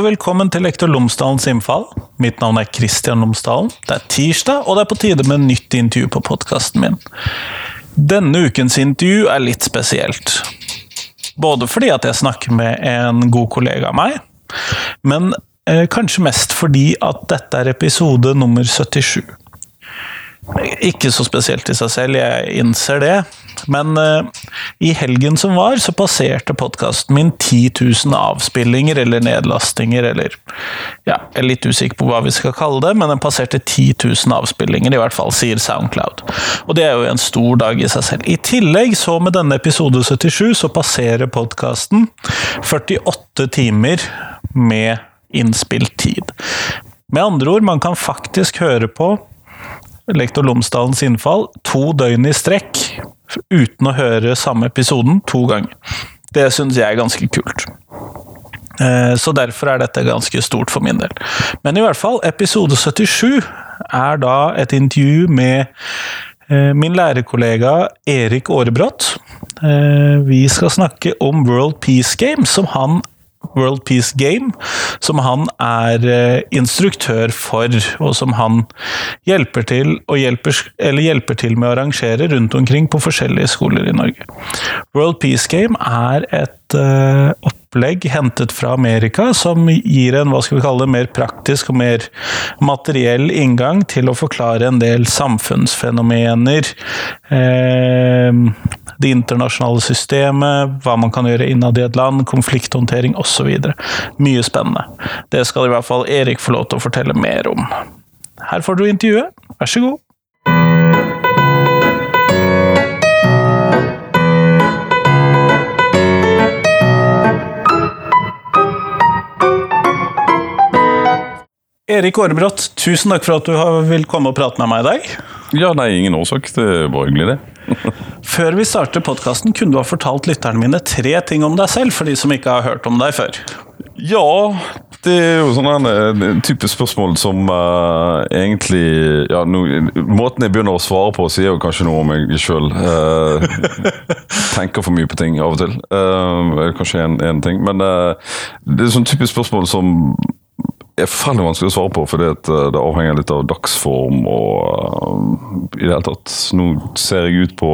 og velkommen til Lektor Lomsdalens innfall. Mitt navn er Kristian Lomsdalen. Det er tirsdag, og det er på tide med nytt intervju på podkasten min. Denne ukens intervju er litt spesielt. Både fordi at jeg snakker med en god kollega av meg, men eh, kanskje mest fordi at dette er episode nummer 77. Ikke så spesielt i seg selv, jeg innser det. Men uh, i helgen som var, så passerte podkasten min 10 000 avspillinger eller nedlastinger, eller Ja, jeg er litt usikker på hva vi skal kalle det, men den passerte 10 000 avspillinger, i hvert fall, sier Soundcloud. Og det er jo en stor dag i seg selv. I tillegg, så med denne episode 77, så passerer podkasten 48 timer med innspilt tid. Med andre ord, man kan faktisk høre på Lektor Lomsdalens innfall to døgn i strekk uten å høre samme episoden to ganger. Det syns jeg er ganske kult. Eh, så derfor er dette ganske stort for min del. Men i hvert fall, episode 77 er da et intervju med eh, min lærerkollega Erik Aarebrot. Eh, vi skal snakke om World Peace Games, som han World Peace Game, som han er eh, instruktør for, og som han hjelper til, hjelper, hjelper til med å arrangere rundt omkring på forskjellige skoler i Norge. World Peace Game er et uh, opplegg hentet fra Amerika som gir en hva skal vi kalle det, mer praktisk og mer materiell inngang til å forklare en del samfunnsfenomener. Eh, det internasjonale systemet, hva man kan gjøre innad i et land, konflikthåndtering osv. Mye spennende. Det skal i hvert fall Erik få lov til å fortelle mer om. Her får du intervjuet, vær så god. Erik Aarebrot, tusen takk for at du vil komme og prate med meg i dag. Ja, nei, ingen årsak. Det var hyggelig, det. Før vi starter podkasten, kunne du ha fortalt lytterne mine tre ting om deg selv, for de som ikke har hørt om deg før? Ja, det er jo sånn en type spørsmål som uh, egentlig ja, no, Måten jeg begynner å svare på, sier jo kanskje noe om meg sjøl. Uh, eh, tenker for mye på ting av og til. Uh, kanskje en, ting. Men det er sånn typisk spørsmål som er veldig vanskelig å svare på, fordi eh, det avhenger litt av dagsform og uh, i det hele tatt. Nå ser jeg ut på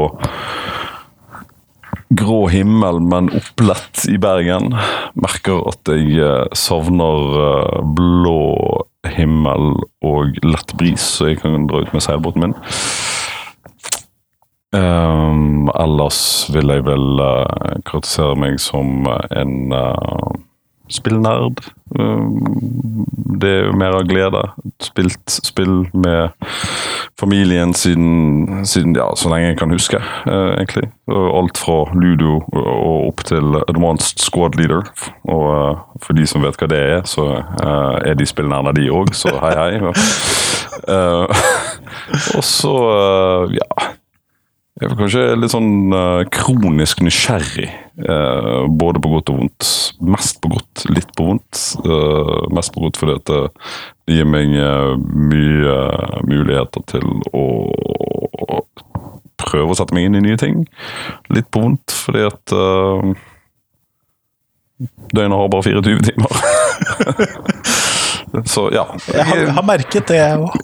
grå himmel, men opplett i Bergen. Merker at jeg uh, savner uh, blå himmel og lett bris, så jeg kan dra ut med seilbåten min. Um, ellers vil jeg vel karakterisere meg som en spillnerd. Um, det er jo mer av glede. Spilt spill med familien siden, siden ja, så lenge jeg kan huske, eh, egentlig. Alt fra ludo og opp til advanced squad leader. Og uh, for de som vet hva det er, så uh, er de spillnerder, de òg, så hei, hei. Og så, ja jeg var kanskje litt sånn uh, kronisk nysgjerrig. Uh, både på godt og vondt. Mest på godt, litt på vondt. Uh, mest på godt fordi at det gir meg mye muligheter til å prøve å sette meg inn i nye ting. Litt på vondt fordi at døgnet har bare 24 timer. Så ja. Jeg har, har merket det, jeg òg.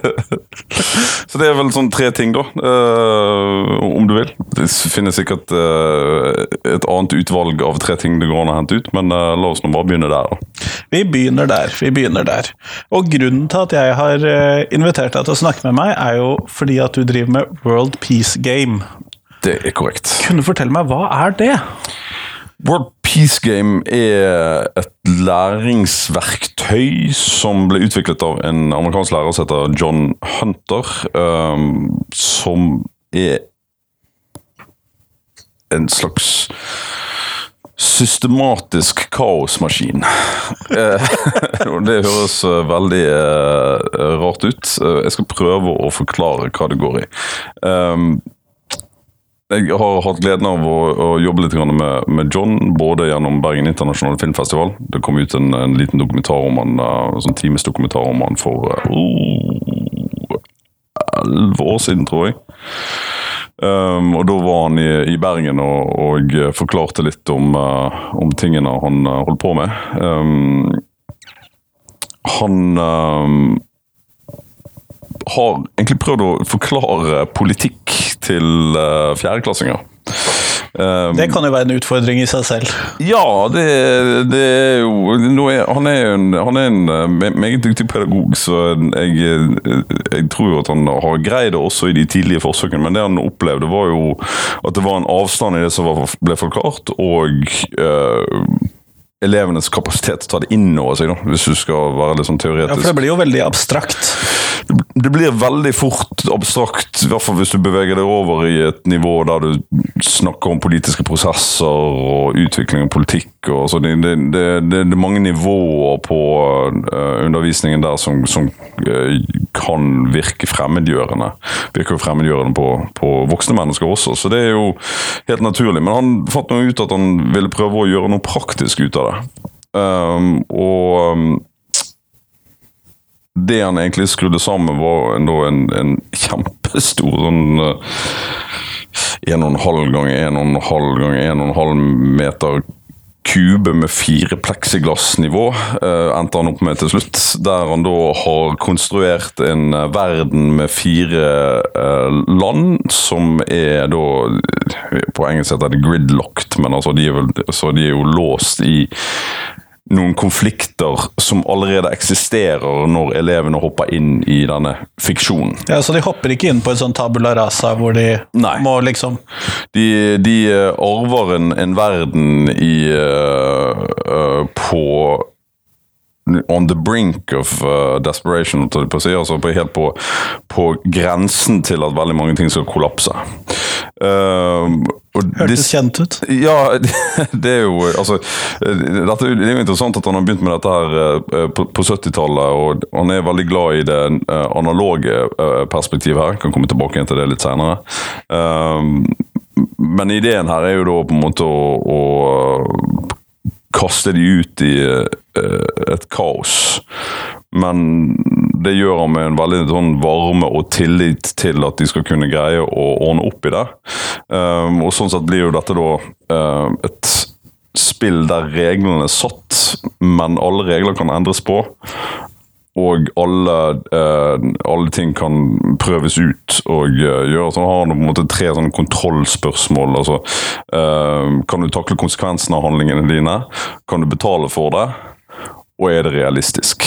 så det er vel sånn tre ting, da. Uh, om du vil. Det finnes sikkert uh, et annet utvalg av tre ting det går an å hente ut, men uh, la oss nå bare begynne der, da. Vi begynner der. Vi begynner der. Og grunnen til at jeg har invitert deg til å snakke med meg, er jo fordi at du driver med World Peace Game. Det er korrekt. Kunne du fortelle meg, hva er det? World Peace Game er et læringsverktøy som ble utviklet av en amerikansk lærer som heter John Hunter. Um, som er en slags systematisk kaosmaskin. Eh, det høres eh, veldig uh, rart ut. Jeg skal prøve å forklare hva det går i. Um, jeg har hatt gleden av å, å jobbe litt med, med, John, både gjennom Bergen internasjonale filmfestival. Det kom ut en, en liten dokumentar om han, uh, sånn times dokumentar om han for uh, elleve uh, år siden, tror jeg. Um, og da var han i, i Bergen og, og forklarte litt om, uh, om tingene han holdt på med. Um, han um, har egentlig prøvd å forklare politikk til uh, fjerdeklassinger. Um, det kan jo være en utfordring i seg selv. Ja, det, det er jo er, han, er en, han er en eh, meget dyktig pedagog, så jeg, jeg tror at han har greid det også i de tidlige forsøkene. Men det han opplevde, var jo at det var en avstand i det som ble forklart, og uh, elevenes kapasitet til å ta det inn over seg, da, hvis du skal være litt sånn teoretisk. Ja, for det blir jo veldig abstrakt. Det blir veldig fort abstrakt, i hvert fall hvis du beveger deg over i et nivå der du snakker om politiske prosesser og utvikling av politikk. Og sånn. det, det, det, er mange nivåer på uh, undervisningen der som, som uh, kan virke fremmedgjørende. Virker jo fremmedgjørende på, på, voksne mennesker også, så det er jo helt naturlig. Men han fant noe ut at han ville prøve å gjøre noe praktisk ut av det det. Um, og um, det han egentlig skrudde sammen, var en, en, kjempestor sånn uh, en og en halv ganger en og en halv ganger en og en halv meter kube med fire pleksiglassnivå, uh, endte han opp med til slutt. Der han da har konstruert en uh, verden med fire uh, land, som er da På engelsk heter det gridlocked, men altså de er, vel, de er jo låst i noen konflikter som allerede eksisterer når elevene hopper inn i denne fiksjonen. Ja, Så de hopper ikke inn på en sånn tabula rasa hvor de Nei. må liksom De, de eh, arver en, en verden i uh, på on the brink of uh, desperation, på si, altså på, helt på, på, grensen til at veldig mange ting skal kollapse. Uh, Hørtes kjent ut. Ja, det er jo altså dette, Det er jo interessant at han har begynt med dette her uh, på, på 70-tallet, og han er veldig glad i det uh, analoge perspektivet her. Kan komme tilbake til det litt seinere. men ideen her er jo da på en måte å, å kaste de ut i et kaos. Men det gjør han med en veldig sånn varme og tillit til at de skal kunne greie å ordne opp i det. Um, og sånn sett blir jo dette da uh, et spill der reglene er satt, men alle regler kan endres på og alle, eh, alle, ting kan prøves ut og uh, gjøres. Han har på en måte tre sånne kontrollspørsmål. altså uh, Kan du takle konsekvensene av handlingene dine? Kan du betale for det? Og er det realistisk?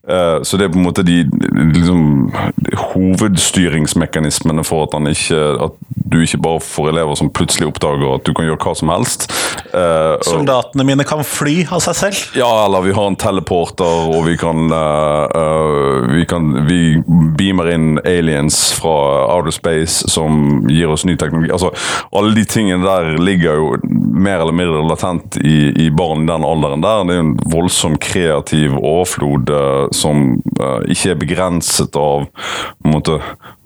så det er på en måte de, liksom, hovedstyringsmekanismene for at, ikke, at, du ikke bare får elever som plutselig oppdager at du kan gjøre hva som helst. Uh, Soldatene mine kan fly av seg selv? Ja, eller vi har en teleporter, og vi kan uh, vi, kan, vi beamer inn aliens fra outer space som gir oss ny teknologi. Altså, alle de tingene der ligger jo mer eller mindre latent i, i barn i den alderen der. Det er jo en voldsom kreativ overflod som uh, ikke er begrenset av måte,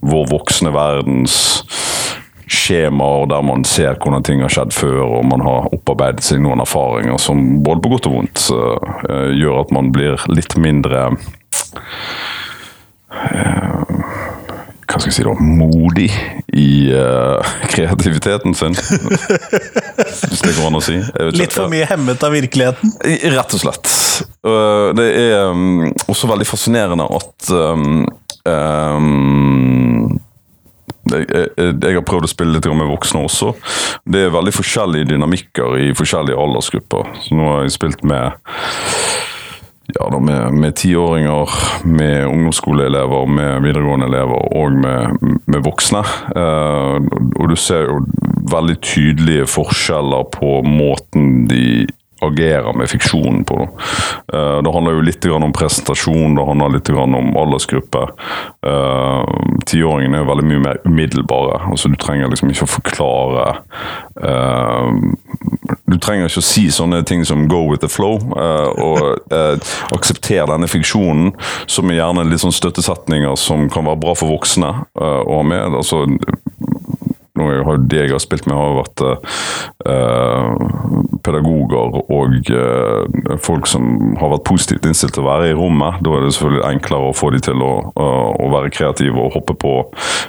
vår voksne verdens skjemaer der man ser hvordan ting har skjedd før, og man har opparbeidet seg noen erfaringer som både på godt og vondt uh, gjør at man blir litt mindre uh, hva skal jeg si da, modig i uh, kreativiteten sin. Hvis det går an å si. Litt for mye hemmet av virkeligheten? Rett og slett. Uh, det er um, også veldig fascinerende at um, um, jeg, jeg, jeg, har prøvd å spille litt med voksne også. Det er veldig forskjellige dynamikker i forskjellige aldersgrupper. Så nå har jeg spilt med ja, da med tiåringer, med, med ungdomsskoleelever, med videregående elever og med, med voksne. Uh, og du ser jo veldig tydelige forskjeller på måten de agerer med fiksjonen på. Uh, det handler jo litt om presentasjon, det handler litt om aldersgruppe. Uh, Tiåringene er veldig mye mer umiddelbare. altså Du trenger liksom ikke å forklare uh, Du trenger ikke å si sånne ting som 'go with the flow' og akseptere denne fiksjonen, som er gjerne litt sånn støttesetninger som kan være bra for voksne å ha med. altså nå har De jeg har spilt med, har vært eh, pedagoger og eh, folk som har vært positivt innstilt til å være i rommet. Da er det selvfølgelig enklere å få de til å, uh, å være kreative og hoppe på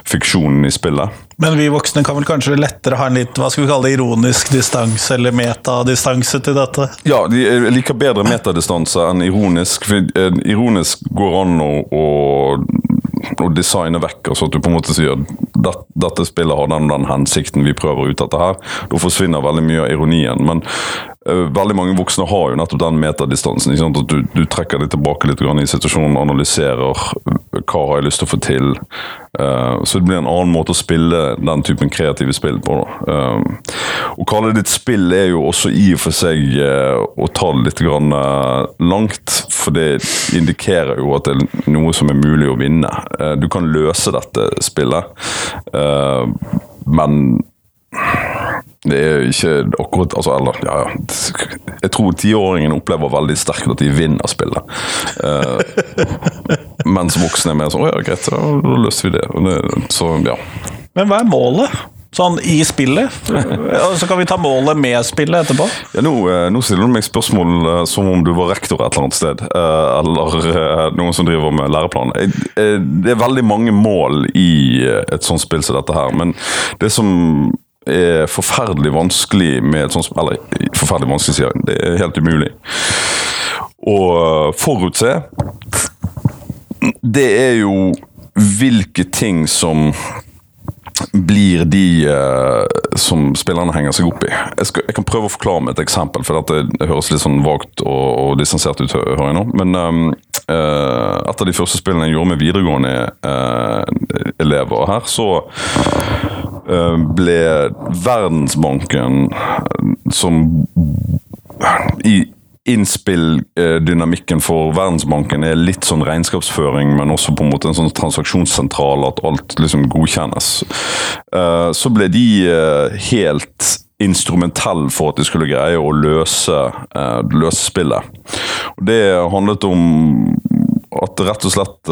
fiksjonen i spillet. Men vi voksne kan vel kanskje lettere ha en litt hva skal vi kalle det, ironisk distanse eller metadistanse til dette? Ja, de liker bedre metadistanse enn ironisk. For ironisk går an å, å å designe vekk. altså At du på en måte sier at dette spillet har den, den hensikten vi prøver ut dette her. Da forsvinner veldig mye av ironien. Men veldig mange voksne har jo nettopp den metadistansen. At du, du, trekker deg tilbake litt i situasjonen, analyserer hva har jeg lyst til å få til. Uh, så det blir en annen måte å spille den typen kreative spill på. Uh, å kalle det et spill er jo også i og for seg å ta det litt langt. For det indikerer jo at det er noe som er mulig å vinne. du kan løse dette spillet, men det er ikke akkurat altså, eller, ja, Jeg tror tiåringen opplever veldig sterkt at de vinner spillet. Uh, mens voksne er mer sånn Å ja, greit, da løste vi det. det. Så, ja. Men hva er målet? Sånn i spillet? Så kan vi ta målet med spillet etterpå? Ja, nå, eh, nå, stiller du meg spørsmål uh, som om du var rektor et eller annet sted. Eller noen som driver med læreplan. det er veldig mange mål i et sånt spill som dette her. Men det som er forferdelig vanskelig med et sånt Eller forferdelig vanskelig, sier jeg. Det er helt umulig. Å forutse Det er jo hvilke ting som blir de uh, som spillerne henger seg opp i. Jeg, skal, jeg, kan prøve å forklare med et eksempel, for det, det høres litt sånn vagt og, og distansert ut. hører jeg nå. Men um, uh, et av de første spillene jeg gjorde med videregående uh, elever her, så ble Verdensbanken som i innspilldynamikken for Verdensbanken er litt sånn regnskapsføring, men også på en måte en sånn transaksjonssentral, at alt liksom godkjennes. Eh, så ble de eh, helt instrumentell for at de skulle greie å løse, eh, løse spillet. Og det handlet om at det rett og slett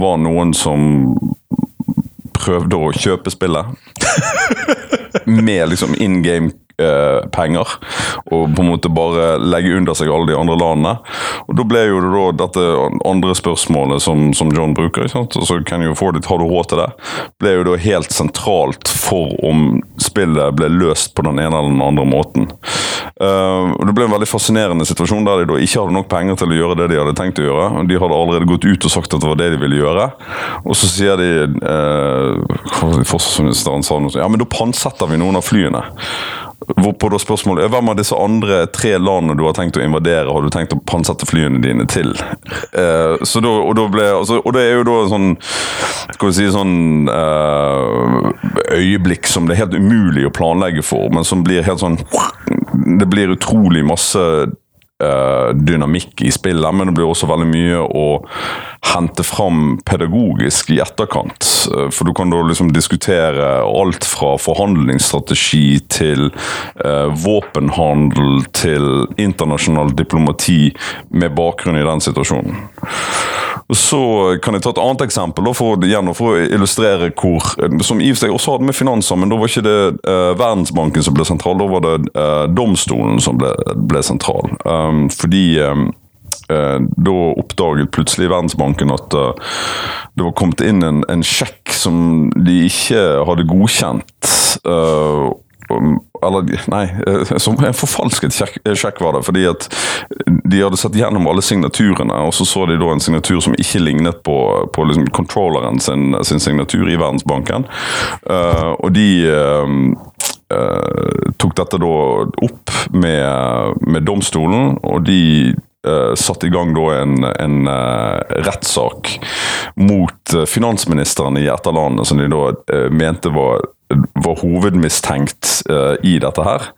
var noen som prøvde å kjøpe spillet. Med liksom in game eh, penger. Og på en måte bare legge under seg alle de andre landene. Og Da ble jo det da dette andre spørsmålet som, som John bruker, ikke sant? så kan jo få it, har du råd til det? Ble jo da helt sentralt for om spillet ble løst på den ene eller den andre måten. Uh, og Det ble en veldig fascinerende situasjon der de da ikke hadde nok penger til å gjøre det de hadde tenkt å gjøre. og De hadde allerede gått ut og sagt at det var det de ville gjøre. Og så sier de uh, Forsvarsministeren sa noe sånt Ja, men da pantsetter vi noen av flyene. Hvorpå da spørsmålet er hvem av disse andre tre landene du har tenkt å invadere, har du tenkt å pansette flyene dine til? Så da, og, da ble, altså, og det er jo da sånn skal vi si sånn eh, øyeblikk som det er helt umulig å planlegge for, men som blir helt sånn Det blir utrolig masse uh, dynamikk i spillet, men det blir også veldig mye å hente fram pedagogisk i etterkant. Uh, for du kan da liksom diskutere alt fra forhandlingsstrategi til eh, våpenhandel til internasjonalt diplomati med bakgrunn i den situasjonen. Så kan jeg ta et annet eksempel for, igjen, for å illustrere hvor Som i og for seg også hadde med finanser, men da var ikke det uh, Verdensbanken som ble sentral, da var det uh, domstolen som ble, ble sentral. Um, fordi um, uh, da oppdaget plutselig Verdensbanken at det var kommet inn en, en sjekk som de ikke hadde godkjent. Uh, eller nei, eh, som en forfalsket sjekk var det. Fordi at de hadde sett gjennom alle signaturene, og så så de da en signatur som ikke lignet på, på liksom controlleren sin, sin, signatur i Verdensbanken. Uh, og de uh, uh, tok dette da opp med, med domstolen, og de uh, satt i gang da en, en uh, rettssak mot uh, finansministeren i et av landene som de da mente var var hovedmistenkt uh, i dette her.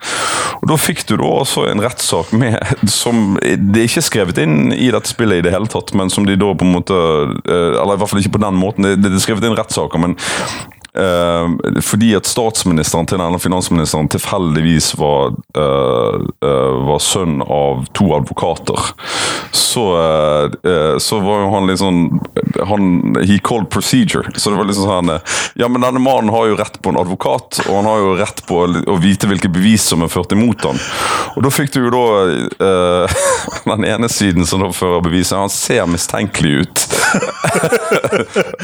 Og Da fikk du da også en rettssak med som det er ikke skrevet inn i dette spillet i det hele tatt, men som de da på en måte uh, Eller i hvert fall ikke på den måten. Det, det er skrevet inn rettssaker, men fordi at statsministeren til denne finansministeren tilfeldigvis var, uh, uh, var sønn av to advokater, så, så var jo han litt sånn han He called procedure. Så det var liksom sånn eh, Ja, men denne mannen har jo rett på en advokat, og han har jo rett på å vite hvilke bevis som er ført imot han. Og da fikk du jo da uh, den ene siden som da fører beviset. Han ser mistenkelig ut.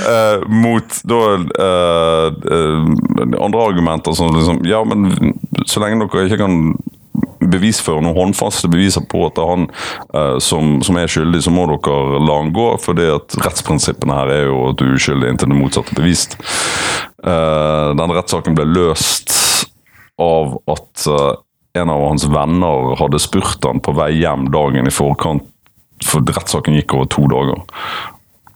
uh, mot da eh, eh, andre argumenter som liksom Ja, men så lenge dere ikke kan bevisføre noen håndfaste beviser på at det er han eh, som, som, er skyldig, så må dere la han gå. For det at rettsprinsippene her er jo at du er uskyldig inntil det motsatte er bevist. Eh, den rettssaken ble løst av at eh, en av hans venner hadde spurt han på vei hjem dagen i forkant, for rettssaken gikk over to dager.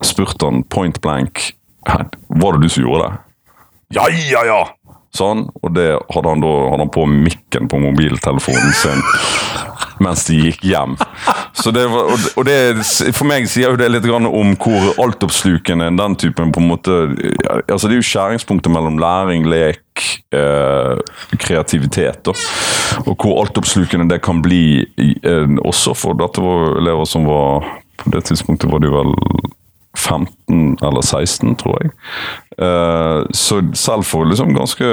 Spurte han point blank var det du som gjorde det. Ja, ja, ja! Sånn, og det hadde han da hadde han på mikken på mobiltelefonen sin mens de gikk hjem. Det var, og det, For meg sier jo det litt om hvor altoppslukende den typen på en måte altså Det er jo skjæringspunktet mellom læring, lek, eh, kreativitet. Da. Og hvor altoppslukende det kan bli, eh, også for dette var elever som var På det tidspunktet var de vel 15 eller 16, tror jeg. Uh, så selv for liksom ganske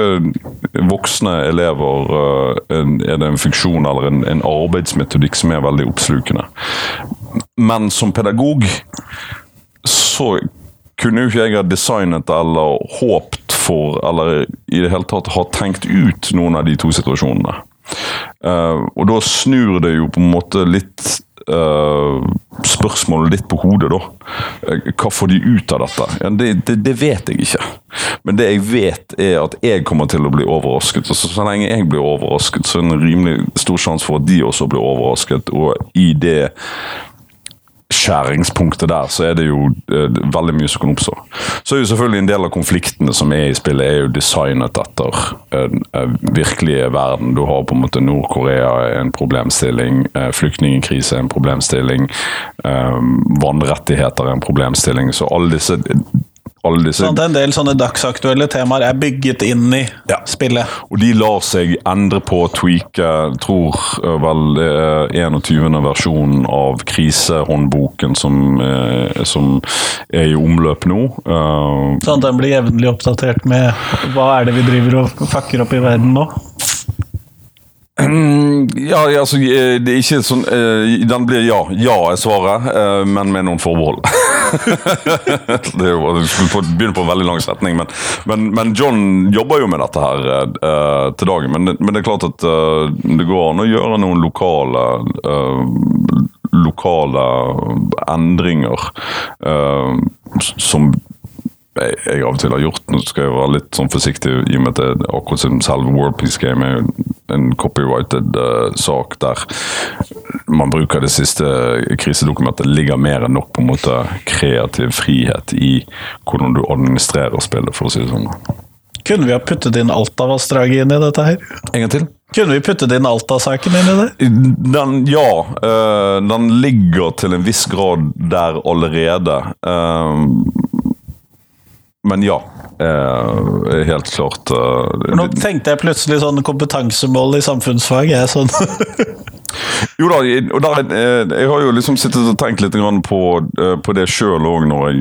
voksne elever uh, er det en funksjon eller en, arbeidsmetodikk som er veldig oppslukende. Men som pedagog så kunne jo ikke jeg ha designet eller håpt for, eller i det hele tatt ha tenkt ut noen av de to situasjonene. Uh, og da snur det jo på en måte litt uh, spørsmålet litt på hodet, da. Uh, hva får de ut av dette? Ja, det, det, det, vet jeg ikke. Men det jeg vet, er at jeg kommer til å bli overrasket. Og så, så lenge jeg blir overrasket, så er det en rimelig stor sjanse for at de også blir overrasket. Og i det skjæringspunktet der, så er det jo uh, veldig mye som kan oppstå. Så er jo selvfølgelig en del av konfliktene som er i spillet, er jo designet etter en, en virkelige verden. Du har på en måte Nord-Korea en problemstilling, uh, flyktningkrise en problemstilling, um, vannrettigheter en problemstilling. Så alle disse alle disse sånn En del sånne dagsaktuelle temaer er bygget inn i ja. spillet. Og de lar seg endre på, tweake. Tror eh, vel det er 21. versjon av krisehåndboken som, eh, som er i omløp nå. Uh, sånn at den blir jevnlig oppdatert med hva er det vi driver og fucker opp i verden nå? Ja, altså Det er ikke sånn Den blir ja. Ja er svaret, men med noen forbehold. det er begynner på en veldig lang setning, men, men, men John jobber jo med dette her uh, til dagen. Men, men, det er klart at uh, det går an å gjøre noen lokale uh, lokale endringer som jeg, jeg, av og til har gjort. Nå skal jeg være litt sånn forsiktig i og med at det, akkurat som selve World Peace Game er en copyrighted uh, sak der man bruker det siste krisedokumentet ligger mer enn nok på en måte kreativ frihet i hvordan du administrerer spillet, for å si det sånn. Kunne vi ha puttet inn Alta-vassdraget inn i dette her? En gang til? Kunne vi puttet inn Alta-saken inn i det? Den, ja. Øh, den ligger til en viss grad der allerede. Uh, men ja. Eh, helt klart. Eh, Nå tenkte jeg plutselig sånn kompetansemål i samfunnsfag. Jeg sånn. jo da, og der, eh, jeg har jo liksom sittet og tenkt litt på, eh, på det sjøl òg når,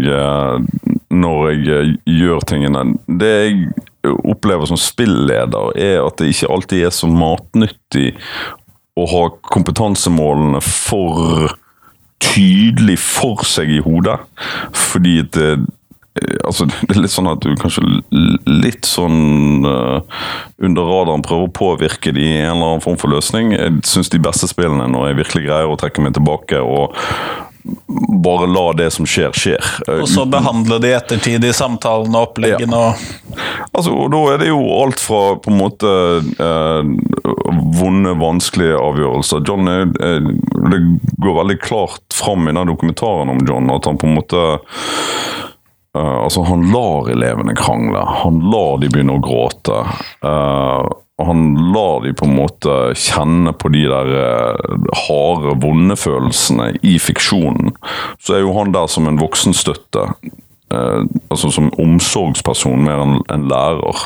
når, jeg gjør tingene. Det jeg opplever som spilleder, er at det ikke alltid er så matnyttig å ha kompetansemålene for tydelig for seg i hodet. Fordi det Eh, altså, det er litt sånn at du kanskje litt sånn uh, under radaren prøver å påvirke de i en eller annen form for løsning. Jeg syns de beste spillene når jeg virkelig greier å trekke meg tilbake og bare la det som skjer, skjer. Og så behandle det i ettertid i samtalene og oppleggene ja. Altså, og Da er det jo alt fra på en måte eh, vonde, vanskelige avgjørelser. John er, Det går veldig klart fram i den dokumentaren om John at han på en måte Uh, altså Han lar elevene krangle. Han lar de begynne å gråte. Uh, han lar de på en måte kjenne på de der uh, harde, vonde følelsene i fiksjonen. Så er jo han der som en voksenstøtte. altså Som omsorgsperson mer enn en lærer.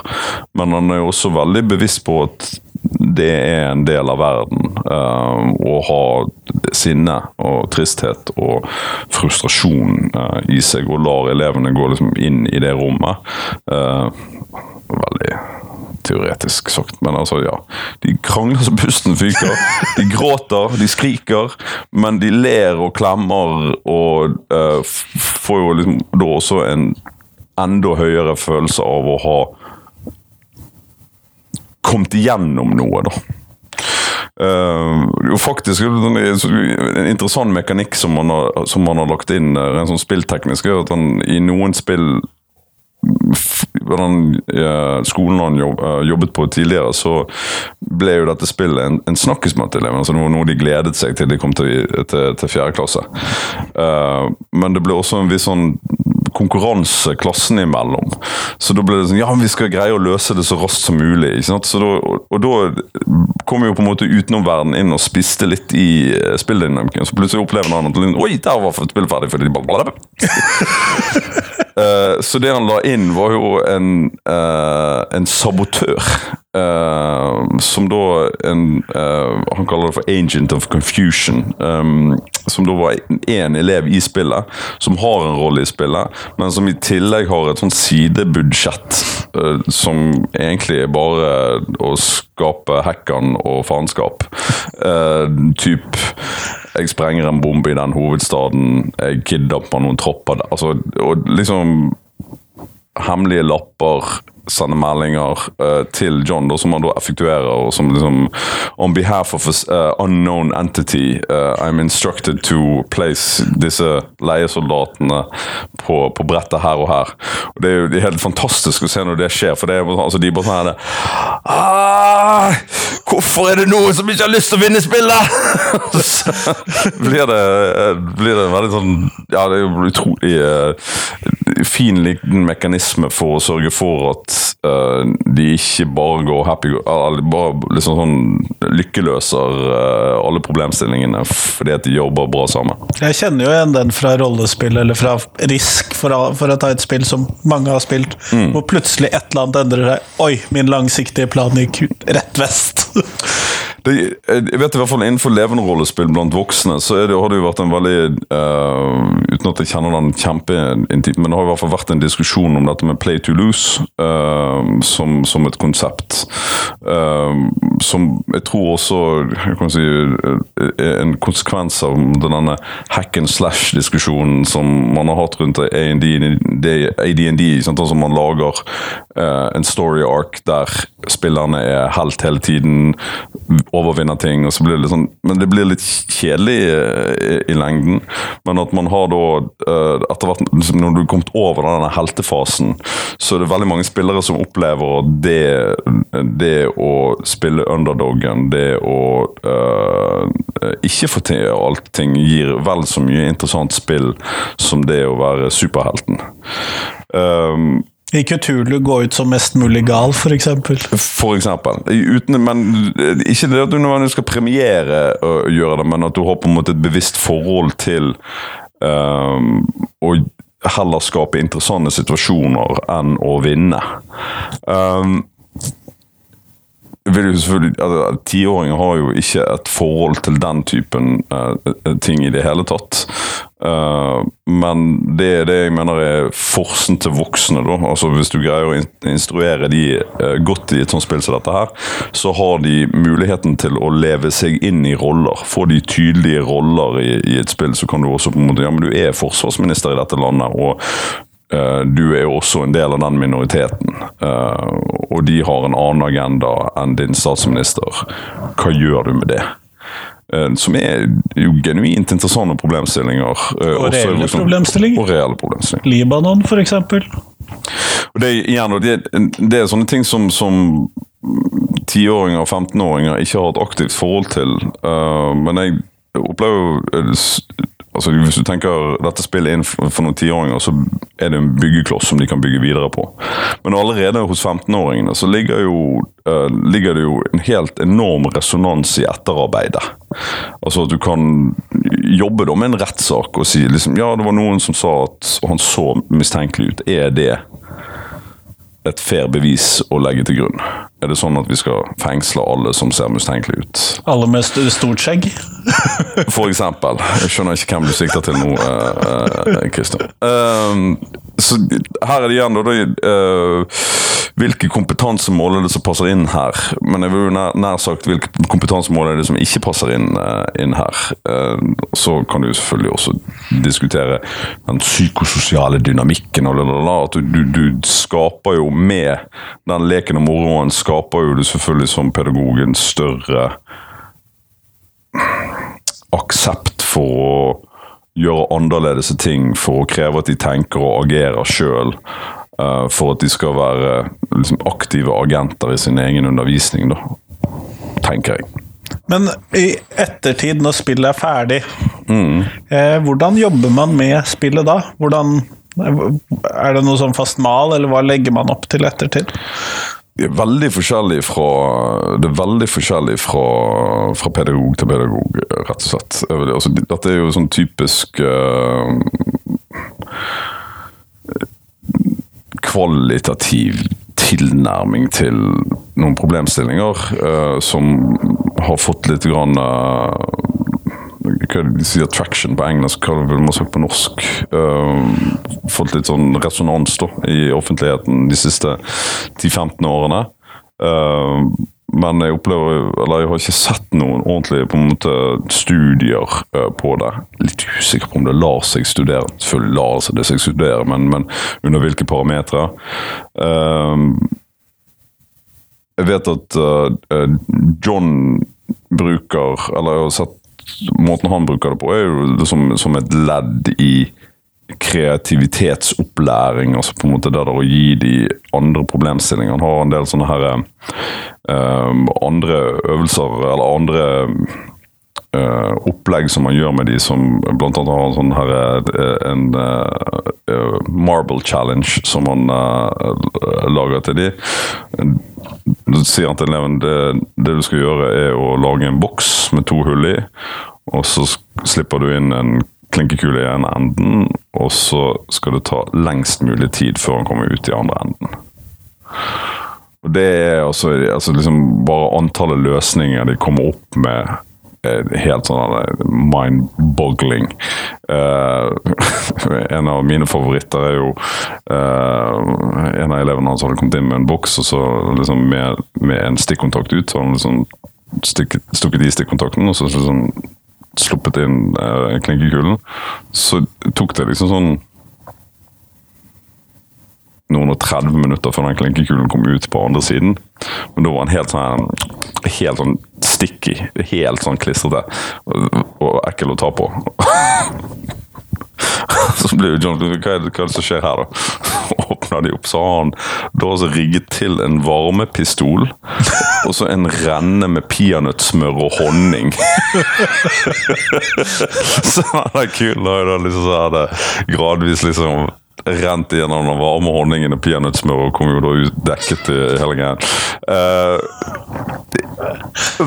Men han er jo også veldig bevisst på at det er en del av verden. Uh, å ha sinne og tristhet og frustrasjon uh, i seg, og lar elevene gå liksom inn i det rommet. Uh, veldig teoretisk sagt, men altså, ja. De krangler så pusten fyker. De gråter, de skriker, men de ler og klemmer og får jo liksom da også en enda høyere følelse av å ha kommet igjennom noe, da. Uh, jo faktisk En interessant mekanikk som man har, som man har lagt inn en sånn spillteknisk, er at han i noen spill den skolen han jobbet på tidligere, så ble jo dette spillet en, en snakkis blant elevene. Altså det var noe de gledet seg til de kom til, til, til fjerde klasse. Uh, men det ble også en viss sånn konkurranse klassene imellom. Så da ble det sånn Ja, vi skal greie å løse det så raskt som mulig. ikke sant? Da, og, da kom jo på en måte utenomverdenen inn og spiste litt i spilldynamikken. Så plutselig opplever han at Oi, der var spillet ferdig! Fordi de bare uh, Så det han la inn, var jo en, uh, en sabotør. Uh, som da en Han kaller det for agent of confusion. Um, som da var én elev i spillet, som har en rolle i spillet, men som i tillegg har et sånn sidebudsjett som egentlig bare å skape hackan og faenskap. typ jeg sprenger en bombe i den hovedstaden, jeg kidnapper noen tropper altså, og liksom Hemmelige lapper, sende meldinger uh, til John, da, som han da effektuerer. og som liksom On behalf of an uh, unknown entity, uh, I'm instructed to place disse leiesoldatene på, på, brettet her og her. Og Det er jo helt fantastisk å se når det skjer, for det er, altså, de bare sånn ah, Hvorfor er det noen som ikke har lyst til å vinne spillet?! blir det, blir det veldig sånn Ja, det er jo utrolig fin liten mekanisme for å sørge for at uh, de ikke bare går happy eller bare liksom sånn lykkeløser uh, alle problemstillingene fordi at de jobber bra sammen. Jeg kjenner jo igjen den fra rollespill eller fra Risk, for å, for å ta et spill som mange har spilt, mm. hvor plutselig et eller annet endrer seg. Oi, min langsiktige plan gikk rett vest. Det, jeg vet i hvert fall Innenfor levende rollespill blant voksne så det, har det jo vært en veldig uh, Uten at jeg kjenner den kjempeintimt, men det har i hvert fall vært en diskusjon om dette med play to lose uh, som, som, et konsept. Uh, som jeg tror også jeg si, er en konsekvens av denne hack and slash-diskusjonen som man har hatt rundt ADND. Altså man lager en story arc der spillerne er helt hele tiden overvinner ting. og så blir det litt sånn, Men det blir litt kjedelig i, eh, i lengden. Men at man har da eh, etter hvert, liksom, Når du har kommet over denne heltefasen, så er det veldig mange spillere som opplever at det, det å spille underdogen, det å uh, ikke få til allting, gir vel så mye interessant spill som det å være superhelten. Um, i Kutulu gå ut som mest mulig gal, f.eks.? For eksempel. Uten, men ikke det at du nødvendigvis skal premiere å gjøre det, men at du har på en måte et bevisst forhold til um, å heller skape interessante situasjoner enn å vinne. Um, vil jo selvfølgelig, altså, Tiåringer har jo ikke et forhold til den typen uh, ting i det hele tatt. Uh, men det er det jeg mener er forsen til voksne. da, altså Hvis du greier å instruere de uh, godt i et sånt spill som dette her, så har de muligheten til å leve seg inn i roller. Få de tydelige roller i, i et spill, så kan du også på en måte, ja, men du er forsvarsminister i dette landet. og Eh, du er jo også en del av den minoriteten. Eh, og de har en annen agenda enn din statsminister. Hva gjør du med det? Eh, som er jo genuint interessante problemstillinger. Og reelle problemstillinger. Og reelle problemstillinger. Libanon, f.eks. Det, igjen, det, det er sånne ting som, som tiåringer og 15-åringer ikke har et aktivt forhold til. men jeg opplever altså Hvis du tenker dette spillet inn for, for noen tiåringer, så er det en byggekloss som de kan bygge videre på. Men allerede hos 15-åringene så ligger, jo, uh, ligger, det jo en helt enorm resonans i etterarbeidet. Altså at du kan jobbe da med en rettssak og si liksom, ja, det var noen som sa at han så mistenkelig ut. Er det et fair bevis å legge til grunn? Er det sånn at vi skal fengsle alle som ser mistenkelige ut? Alle med st stort skjegg? For eksempel. Jeg skjønner ikke hvem du sikter til nå, Kristian. Uh, uh, så her er det igjen, da. Uh, hvilke kompetansemål er det som passer inn her? Men jeg vil jo nær, nær sagt hvilke kompetansemål er det som ikke passer inn, uh, inn her? Uh, så kan du selvfølgelig også diskutere den psykososiale dynamikken. Og lalala, at du, du, du, skaper jo med den leken og moroen skaper jo du selvfølgelig som pedagog en større aksept for å gjøre annerledes ting, for å kreve at de tenker og agerer sjøl. Uh, for at de skal være liksom, aktive agenter i sin egen undervisning, da. Tenker jeg. Men i ettertid, når spillet er ferdig, mm. eh, hvordan jobber man med spillet da? Hvordan, er det noe sånn fast mal, eller hva legger man opp til ettertid? Veldig forskjellig fra, det er veldig forskjellig fra, fra pedagog til pedagog, rett og slett. Altså, dette er jo sånn typisk uh, kvalitativ tilnærming til noen problemstillinger uh, som har fått litt grann uh, hva de sier traction på engelsk, hva ville man sagt på norsk. Uh, fått litt sånn resonans da, i offentligheten de siste 10-15 årene. Uh, men jeg opplever, eller jeg har ikke sett noen ordentlige på en måte, studier uh, på det. Litt usikker på om det lar seg studere. Selvfølgelig lar det seg studere, men, men under hvilke parametere. jeg vet at John bruker, eller jeg har sett måten han bruker det på, er jo som, som et ledd i kreativitetsopplæring. altså på en måte det der Å gi de andre problemstillinger. Han har en del sånne her um, andre øvelser, eller andre uh, opplegg som man gjør med de som blant annet har en sånn her en uh, marble challenge som man uh, lager til de. Du sier han til eleven det, det du skal gjøre, er å lage en boks med to hull i. Og så slipper du inn en klinkekule i ene enden, og så skal det ta lengst mulig tid før han kommer ut i andre enden. Og Det er altså, altså liksom bare antallet løsninger de kommer opp med helt sånn mind-boggling. Uh, en av mine favoritter er jo uh, En av elevene hans hadde kommet inn med en boks og så liksom med, med en stikkontakt ut. så han liksom stukket i stikkontakten og så liksom sluppet inn uh, klinkekulen. Så tok det liksom sånn noen og 30 minutter før den klinkekulen kom ut på andre siden. Men da var han helt sånn, helt sånn sticky. Helt sånn klissete og, ekkel å ta på. så blir jo John hva er, det, er det som skjer her, da? Åpner de opp, så har han da altså rigget til en varmepistol. Og så en renne med peanøttsmør og honning. så han er kul da, liksom, så hadde gradvis liksom rent gjennom den varme honningen og peanøttsmør og kom jo da ut dekket i hele greia. Uh,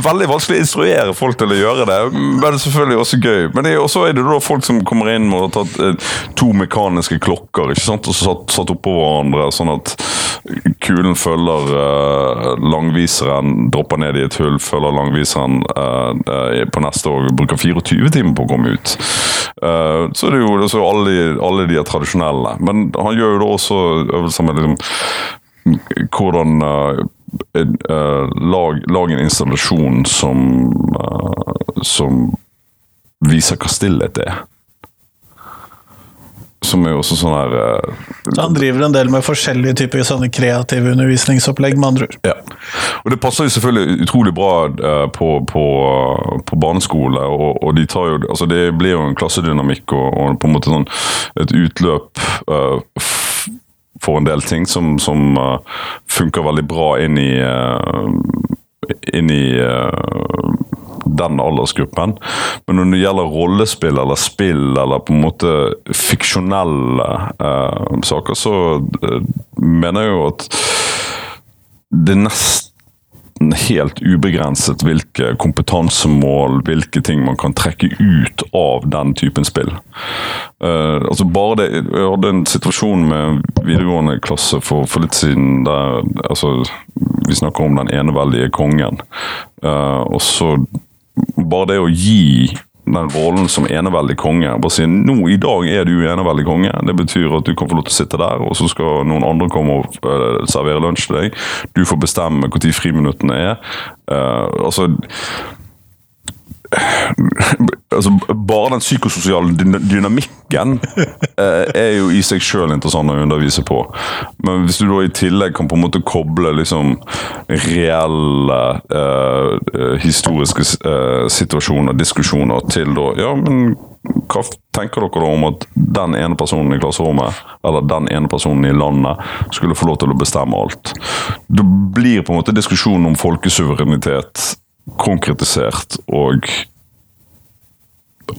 veldig vanskelig å instruere folk til å gjøre det, men det er selvfølgelig også gøy. Men så er det da folk som kommer inn og har tatt uh, to mekaniske klokker ikke sant? og satt, satt oppå hverandre, sånn at kulen følger uh, langviseren, dropper ned i et hull, følger langviseren på neste år, bruker 24 timer på å komme ut. så er det jo så alle, alle de er tradisjonelle. Men han gjør jo da også øvelser med liksom, hvordan uh, uh, lag, lag, en installasjon som, uh, som viser hva stillhet er. Som er jo også sånn her Så Han driver en del med forskjellige typer sånne kreative undervisningsopplegg, med andre ord. Ja. Og det passer jo selvfølgelig utrolig bra på, på, på barneskole, og, og, de tar jo Altså det blir jo en klassedynamikk og, og på en måte sånn et utløp uh, for en del ting som, som uh, funker veldig bra inn i uh, inn i den aldersgruppen. Men når det gjelder rollespill eller spill eller på en måte fiksjonelle saker, så mener jeg jo at det nest helt ubegrenset hvilke kompetansemål, hvilke ting man kan trekke ut av den typen spill. Uh, altså bare det, Jeg hadde en situasjon med videregående klasse for, for litt siden der altså, Vi snakker om den eneveldige kongen. Uh, og så Bare det å gi den rollen som eneveldig konge. Bare si nå i dag er du eneveldig konge. Det betyr at du kan få lov til å sitte der, og så skal noen andre komme og uh, servere lunsj til deg. Du får bestemme når friminuttene er. Uh, altså altså, Bare den psykososiale dynamikken eh, er jo i seg sjøl interessant å undervise på. Men hvis du da i tillegg kan på en måte koble liksom reelle eh, historiske eh, situasjoner, diskusjoner, til da Ja, men hva tenker dere da om at den ene personen i klasserommet, eller den ene personen i landet, skulle få lov til å bestemme alt? Det blir på en måte diskusjonen om folkesuverenitet konkretisert og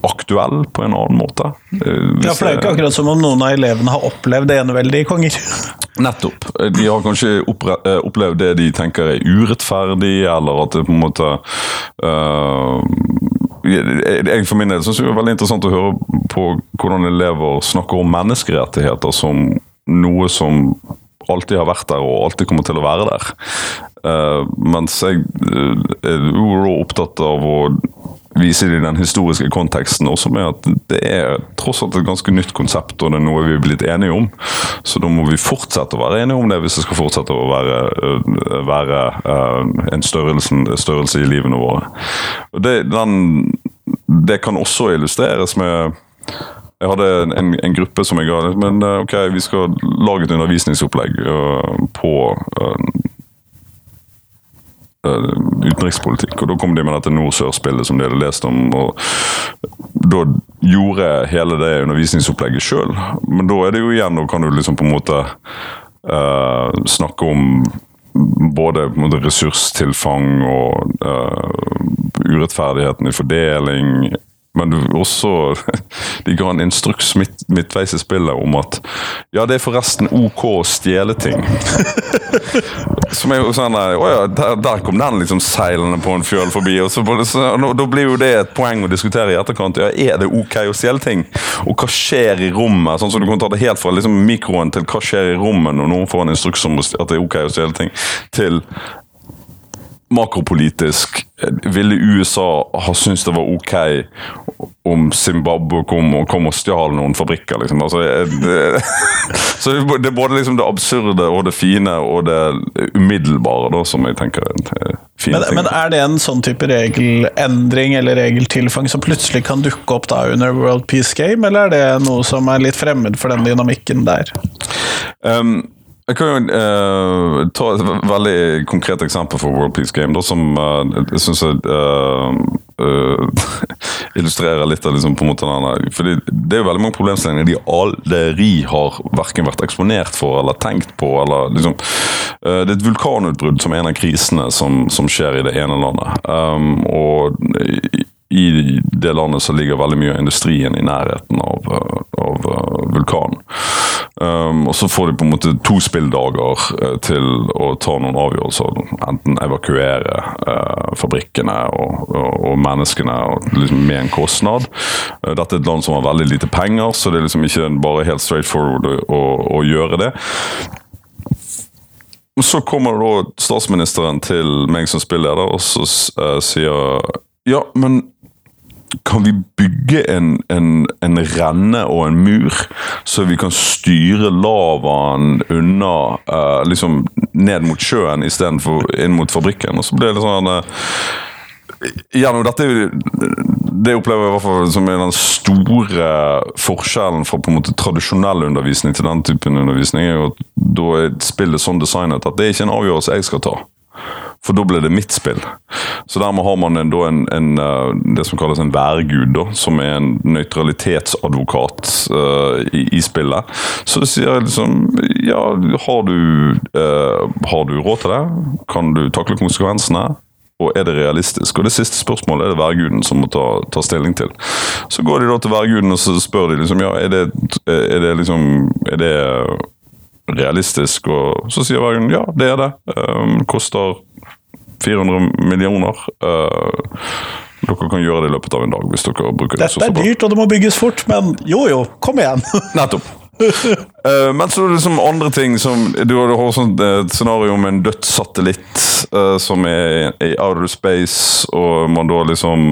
aktuell på en annen måte. Eh, ja, for Det er jo ikke akkurat som om noen av elevene har opplevd eneveldige konger. Nettopp. De har kanskje eh, opplevd det de tenker er urettferdig, eller at det på en måte uh, jeg for min del synes det er veldig interessant å høre på hvordan elever snakker om menneskerettigheter som noe som alltid har vært der og alltid kommer til å være der. Uh, mens jeg er jo opptatt av å vise det i den historiske konteksten også med at det er tross alt et ganske nytt konsept, og det er noe vi er blitt enige om. Så da må vi fortsette å være enige om det hvis det skal fortsette å være, øh, være uh, en størrelse, størrelse, i livene våre. Det, den, det kan også illustreres med jeg hadde en, en, gruppe som jeg ga Men øh, ok, vi skal lage et undervisningsopplegg uh, på Eh, utenrikspolitikk. Og Da kom de med dette nord-sør-spillet som de hadde lest om. og Da gjorde jeg hele det undervisningsopplegget sjøl. Men da er det jo igjen, da kan du liksom på en måte uh, snakke om både måte, ressurstilfang og uh, urettferdigheten i fordeling, men også De ga en instruks midt, midtveis i spillet om at ja, det er forresten ok å stjele ting. Som er jo sånn Å ja, der, der, kom den liksom seilende på en fjøl forbi. og så, så, Da blir jo det et poeng å diskutere i etterkant. Ja, Er det ok å stjele ting? Og hva skjer i rommet? Sånn som Du kan ta det helt fra liksom, mikroen til hva skjer i rommet når noen får en instruks om at det er ok å stjele ting, til makropolitisk ville USA ha syntes det var ok om Zimbabwe kom og, kom og stjal noen fabrikker? Liksom. Altså, det, så det er både liksom det absurde og det fine og det umiddelbare da, som jeg tenker er en fin men, ting. Men er det en sånn type regelendring eller regeltilfang som plutselig kan dukke opp da under World Peace Game, eller er det noe som er litt fremmed for den dynamikken der? Um, jeg kan jo uh, ta et veldig konkret eksempel for World Peace Game, da, som uh, jeg syns uh, illustrerer litt av liksom, på en måte denne fordi Det er jo veldig mange problemstillinger de aldri har verken vært eksponert for eller tenkt på. eller liksom, Det er et vulkanutbrudd som er en av krisene som, som skjer i det ene landet. Um, og i det landet så ligger veldig mye av industrien i nærheten av, av vulkanen. Um, og så får de på en måte to spilldager uh, til å ta noen avgjørelser. Enten evakuere uh, fabrikkene og, og, og, menneskene og liksom med en kostnad. Uh, dette er et land som har veldig lite penger, så det er liksom ikke bare helt straightforward å, å, å gjøre det. Så kommer da statsministeren til meg som spilleder og så sier ja, men kan vi bygge en, en, en, renne og en mur, så vi kan styre lavaen unna uh, liksom ned mot sjøen istedenfor inn mot fabrikken? Og så blir det sånn uh, Gjennom dette Det opplever jeg i hvert fall som er den store forskjellen fra på en måte tradisjonell undervisning til den typen undervisning. er jo at Da er spillet sånn designet at det er ikke en avgjørelse jeg skal ta. For da blir det mitt spill. Så dermed har man en, en, en, eh, det som kalles en værgud, da, som er en nøytralitetsadvokat uh, i, i, spillet. Så det sier liksom Ja, har du, uh, har du råd til det? Kan du takle konsekvensene? Og er det realistisk? Og Det siste spørsmålet er det værguden som må ta, ta, stilling til. Så går de da til værguden og så spør de liksom, ja, er det, er det liksom er det realistisk? Og så sier værguden ja, det er det. Um, koster 400 millioner. Uh, dere kan gjøre det i løpet av en dag hvis dere bruker Dette er dyrt, og det må bygges fort, men jo jo, kom igjen! Nettopp. uh, men så er det liksom andre ting som Du har sånn, et scenario med en dødssatellitt uh, som er i outer space, og man da liksom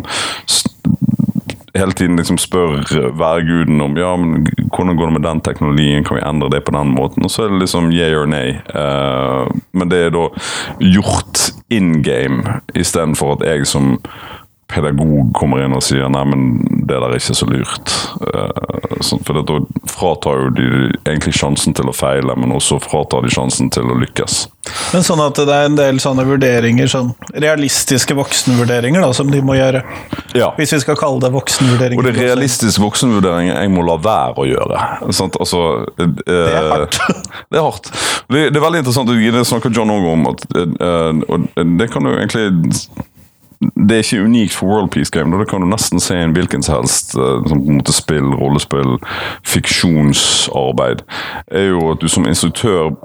hele tiden liksom spør værguden om ja, men hvordan går det med den teknologien, kan vi endre det på den måten? Og så er det liksom yeah or nay. Uh, men det er da gjort in game, istedenfor at jeg som pedagog kommer inn og sier nei, men det der er ikke så lurt. Uh, for da fratar jo de egentlig sjansen til å feile, men også fratar de sjansen til å lykkes. Men sånn at det er en del sånne vurderinger, sånn realistiske voksenvurderinger, da, som de må gjøre? Ja. Hvis vi skal kalle det voksenvurderinger. Og det er realistiske voksenvurderinger jeg må la være å gjøre. Sant? Altså, uh, det er hardt. det er hardt. Det, det, er veldig interessant, det snakker John òg om, at uh, og det kan du egentlig det er ikke unikt for World Peace Game. Det kan du nesten se i en hvilken som helst eh, som på en måte spill, rollespill, fiksjonsarbeid. er jo at du som instruktør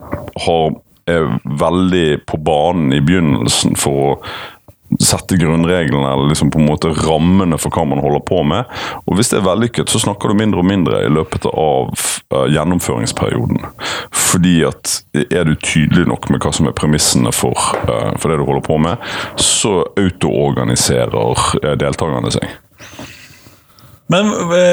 har, er veldig på banen i begynnelsen for å sette grunnreglene eller liksom på en måte rammene for hva man holder på med. Og Hvis det er vellykket, så snakker du mindre og mindre i løpet av uh, gjennomføringsperioden. Fordi at er du tydelig nok med hva som er premissene for, uh, for det du holder på med, så autoorganiserer uh, deltakerne seg. Men,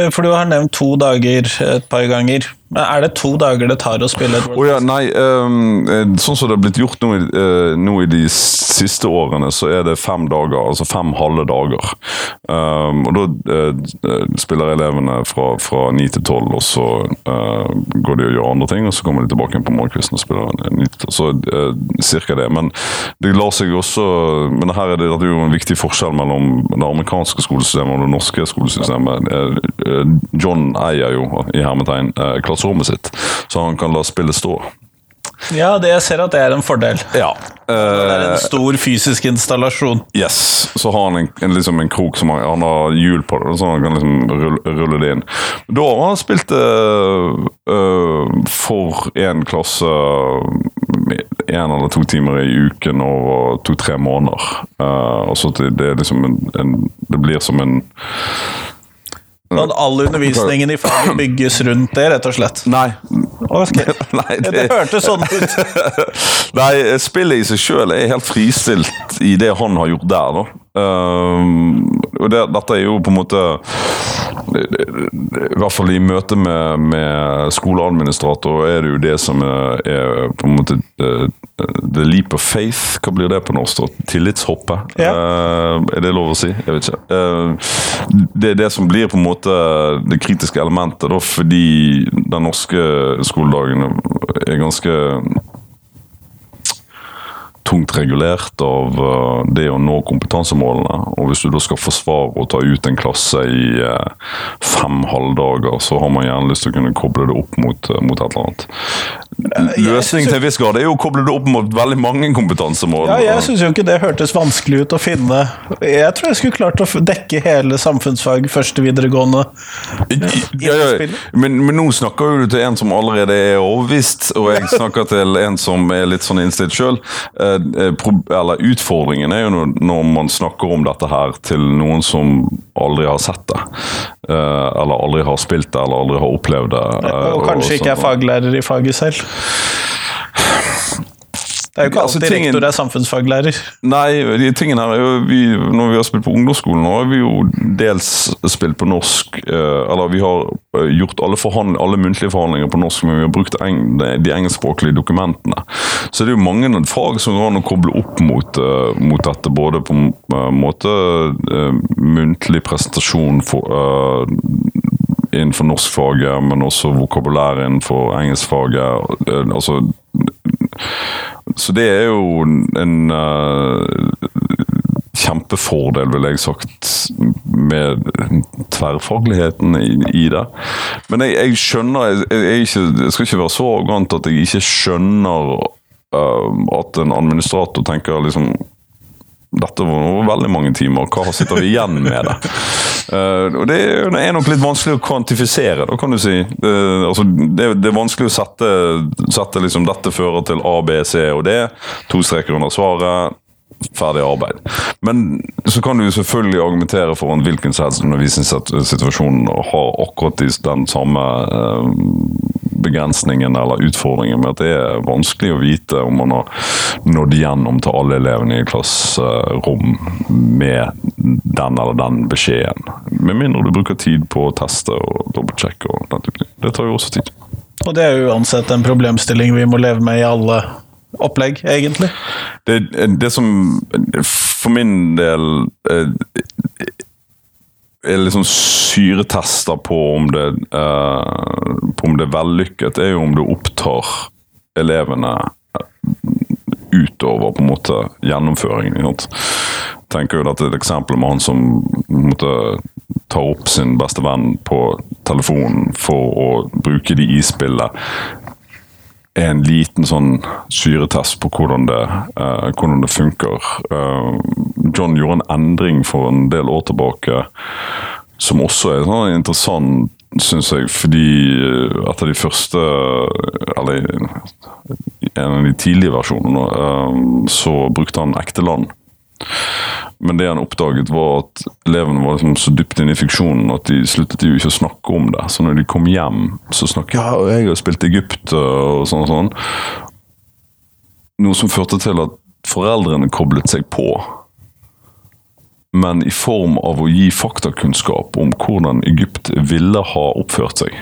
for du har nevnt to dager et par ganger. Men Er det to dager det tar å spille et World oh, ja, Nei, um, sånn som det har blitt gjort nå, uh, nå, i de siste årene, så er det fem dager, altså fem halve dager. Um, og Da uh, spiller elevene fra, ni 9 til 12, og så uh, går de og gjør andre ting, og så kommer de tilbake på morgenkvisten og spiller ni til Så cirka det. Men det lar seg også Men her er det, det er jo en viktig forskjell mellom det amerikanske skolesystemet og det norske skolesystemet. John eier jo, i hermetegn, klassen klasserommet sitt, så han kan la spillet stå. Ja, det jeg ser at det er en fordel. Ja. det er en stor fysisk installasjon. Yes. Så har han en, en, liksom en krok som han, han har hjul på, det, så han kan liksom rulle, rulle det inn. Da har han spilt uh, for én klasse én eller to timer i uken over to-tre måneder. Uh, og så det, det, liksom en, en, det blir som en Sånn all undervisningen i faget bygges rundt det, rett og slett? Nei. Okay. Nei det... det hørtes sånn ut. Nei, spillet i seg sjøl er helt fristilt i det han har gjort der, da. Um, og det, dette er jo på en måte I hvert fall i møte med, med skoleadministrator er det jo det som er, er på en måte uh, the leap of faith. Hva blir det på norsk? Tillitshoppet? Ja. Uh, er det lov å si? Jeg vet ikke. Uh, det er det som blir på en måte det kritiske elementet, da, fordi den norske skoledagen er ganske tungt regulert av uh, det å nå kompetansemålene. Og hvis du da skal forsvare å ta ut en klasse i uh, fem halvdager, så har man gjerne lyst til å kunne koble det opp mot, uh, mot et eller annet. Løsning til en viss grad er jo å koble det opp mot veldig mange kompetansemål. Ja, jeg syns jo ikke det hørtes vanskelig ut å finne. Jeg tror jeg skulle klart å dekke hele samfunnsfag første videregående. Ja, ja, men, men, nå snakker du til en som allerede er overbevist, og jeg snakker til en som er litt sånn innstilt sjøl. Eh, eller utfordringen er jo når man snakker om dette her til noen som aldri har sett det. Eh, eller aldri har spilt det, eller aldri har opplevd det. Og kanskje og ikke er faglærer i faget selv. Det er jo ikke altså, alltid tingen, rektor er samfunnsfaglærer. Nei, de tingene her er jo vi, Når vi har spilt på ungdomsskolen, nå har vi jo dels spilt på norsk eh, Eller vi har eh, gjort alle, alle muntlige forhandlinger på norsk, men vi har brukt eng, de engelskspråklige dokumentene. Så det er jo mange fag som går an å koble opp mot, uh, mot dette. Både på en måte muntlig presentasjon for, innenfor norskfaget, men også vokabulær innenfor engelskfaget. altså så det er jo en uh, kjempefordel, vil jeg sagt, med tverrfagligheten i, i det. Men jeg, jeg skjønner jeg, jeg, ikke, jeg, skal ikke være så arrogant at jeg ikke skjønner uh, at en administrator tenker liksom dette var veldig mange timer, hva sitter vi igjen med det? Uh, og Det er nok litt vanskelig å kvantifisere, da, kan du si. Uh, altså, det, det, er vanskelig å sette, sette liksom, dette fører til A, B, C og D. To streker under svaret. Ferdig arbeid. Men så kan du selvfølgelig argumentere for en hvilken som helst undervisningssituasjon har akkurat den samme eh, begrensningen eller utfordringen med at det er vanskelig å vite om man har nådd igjennom til alle elevene i klasserom med den eller den beskjeden. Med mindre du bruker tid på å teste og dobbeltsjekke. og den type ting. Det tar jo også tid. Og det er uansett en problemstilling vi må leve med i alle opplegg, egentlig. Det, det som for min del eh, er liksom syretester på om det, eh, på om det er vellykket, er jo om du opptar elevene utover på en måte gjennomføringen. sant? Tenker jo er et eksempel med han som måtte ta opp sin beste venn på telefonen for å bruke de i spillet en liten sånn syretest på hvordan det, uh, hvordan det funker. Uh, John gjorde en endring for en del år tilbake som også er sånn interessant, syns jeg, fordi et av de første Eller en av de tidlige versjonene, uh, så brukte han ekte land. Men det han oppdaget, var at elevene var liksom så dypt inne i fiksjonen at de sluttet jo ikke å snakke om det. Så når de kom hjem, så snakket ja, jeg har spilt Egypt og sånn og sånn. Noe som førte til at foreldrene koblet seg på. Men i form av å gi faktakunnskap om hvordan Egypt ville ha oppført seg.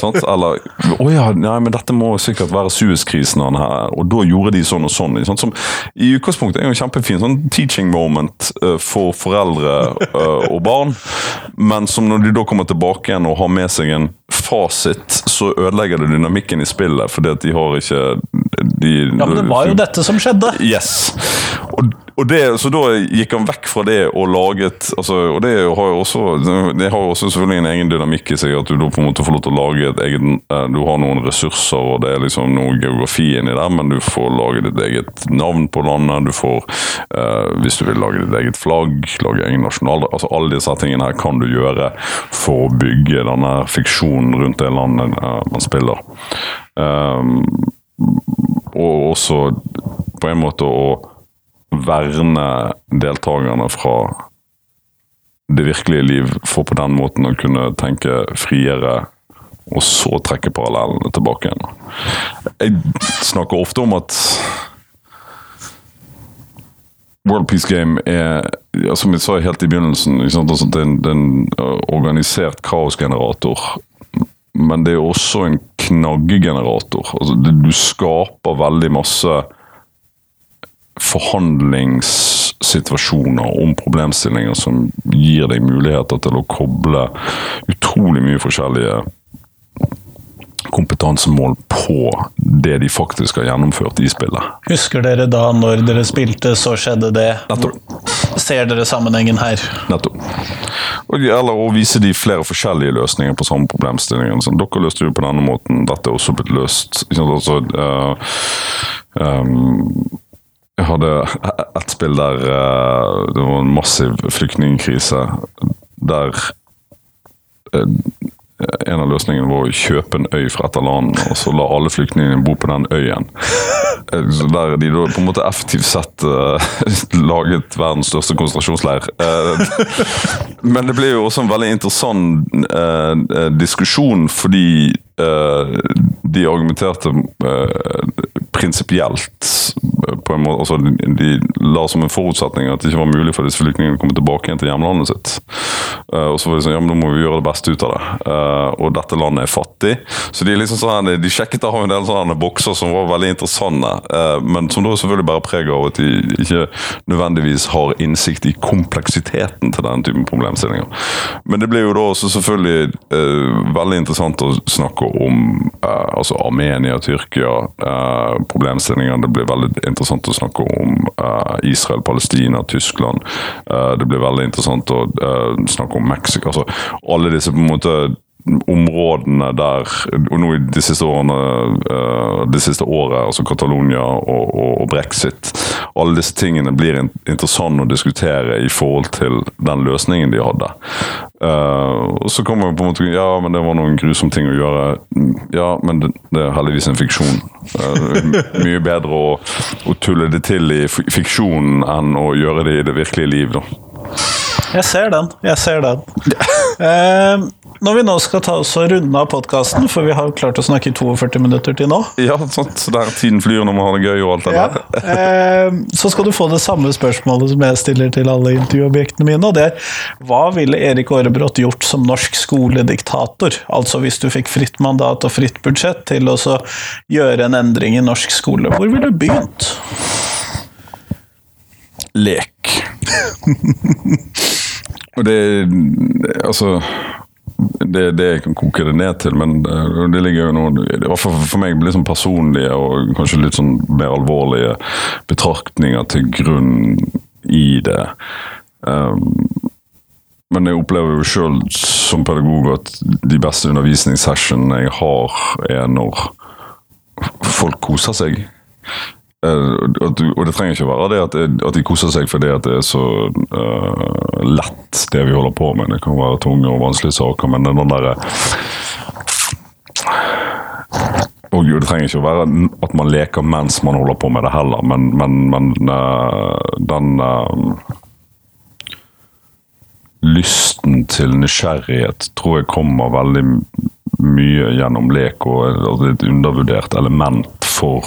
Eller Å ja, nei, men dette må sikkert være Suez-krisen, og da gjorde de sånn og sånn. Som i utgangspunktet er jo en kjempefin sånn teaching moment uh, for foreldre uh, og barn, men som når de da kommer tilbake igjen og har med seg en fasit, så ødelegger det dynamikken i spillet, fordi at de har ikke de, Ja, men det var jo dette som skjedde. Yes. Og, og det, så da gikk han vekk fra det og laget altså, Og det har jo også det har også selvfølgelig en egen dynamikk i seg, at du da på en måte får lov til å lage et eget eh, Du har noen ressurser, og det er liksom noe geografi inni der, men du får lage ditt eget navn på landet. Du får, eh, hvis du vil lage ditt eget flagg, lage egen nasjonal altså Alle disse tingene her kan du gjøre for å bygge denne fiksjonen rundt det landet uh, man spiller. Um, og også på en måte å verne deltakerne fra det virkelige liv, for på den måten å kunne tenke friere, og så trekke parallellene tilbake igjen. Jeg snakker ofte om at World Peace Game er ja, som jeg sa helt i begynnelsen, altså, det er en, det er en organisert kaosgenerator. Men det er også en knaggegenerator. Altså, du skaper veldig masse forhandlingssituasjoner om problemstillinger som gir deg muligheter til å koble utrolig mye forskjellige kompetansemål på det de faktisk har gjennomført i spillet. Husker dere da når dere spilte, så skjedde det? Nettopp. Ser dere sammenhengen her? Nettopp. Eller å vise de flere forskjellige løsninger på samme problemstillinger. Sånn, dere løste det på denne måten, dette er også blitt løst. Altså, uh, um, jeg hadde et spill der uh, det var en massiv flyktningkrise. Der uh, en av løsningene var å kjøpe en øy fra et av landene, og så la alle flyktningene bo på den øyen. Eh, så der de da på en måte effektivt sett uh, laget verdens største konsentrasjonsleir. Uh, men det ble jo også en veldig interessant uh, diskusjon, fordi de argumenterte prinsipielt på en måte, altså de, la som en forutsetning at det ikke var mulig for disse flyktningene å komme tilbake igjen til hjemlandet sitt. Eh, og så var de sånn, ja, men Da må vi gjøre det beste ut av det. Eh, og dette landet er fattig. Så de liksom sånn, de sjekket av en del sånne bokser som var veldig interessante, uh, men som da selvfølgelig bærer preg av at de ikke nødvendigvis har innsikt i kompleksiteten til den typen problemstillinger. Men det blir jo da også selvfølgelig veldig interessant å snakke om altså Armenia, Tyrkia, problemstillinger. Det blir veldig interessant å snakke om uh, Israel, Palestina, Tyskland. Uh, det blir veldig interessant å uh, snakke om Mexico. Altså, alle disse på en måte områdene der Og nå i de siste årene, uh, det siste året, altså Catalonia og, og, og, brexit Alle disse tingene blir in interessante å diskutere i forhold til den løsningen de hadde. Og så kommer vi på en måte Ja, men det var noen grusomme ting å gjøre. Ja, men det, det er heldigvis en fiksjon. Uh, mye bedre å, å, tulle det til i fiksjonen enn å gjøre det i det virkelige liv, da. Jeg ser den. Jeg ser den. eh, når vi nå skal ta oss og runde av podkasten, for vi har klart å snakke i 42 minutter til nå Ja, sånt, der tiden flyr når man har det gøy og alt det ja. der. Eh, så skal du få det samme spørsmålet som jeg stiller til alle intervjuobjektene mine, og det er hva ville Erik Aarebrot gjort som norsk skolediktator? Altså hvis du fikk fritt mandat og fritt budsjett til å gjøre en endring i norsk skole, hvor ville du begynt? Lek. og det Altså det, det jeg koke det ned til, men eh, det ligger jo noe i hvert fall for meg litt sånn personlige og kanskje litt sånn mer alvorlige betraktninger til grunn i det. Um, men jeg opplever jo sjøl som pedagog at de beste undervisningssessionene jeg har, er når folk koser seg. Uh, og det trenger ikke være det at, at, de koser seg fordi at det er så uh, lett, det vi holder på med. Det kan være tunge og vanskelige saker, men den derre og det trenger ikke å være at man leker mens man holder på med det heller, men, men, men uh, den lysten til nysgjerrighet tror jeg kommer veldig mye gjennom lek, og er et undervurdert element for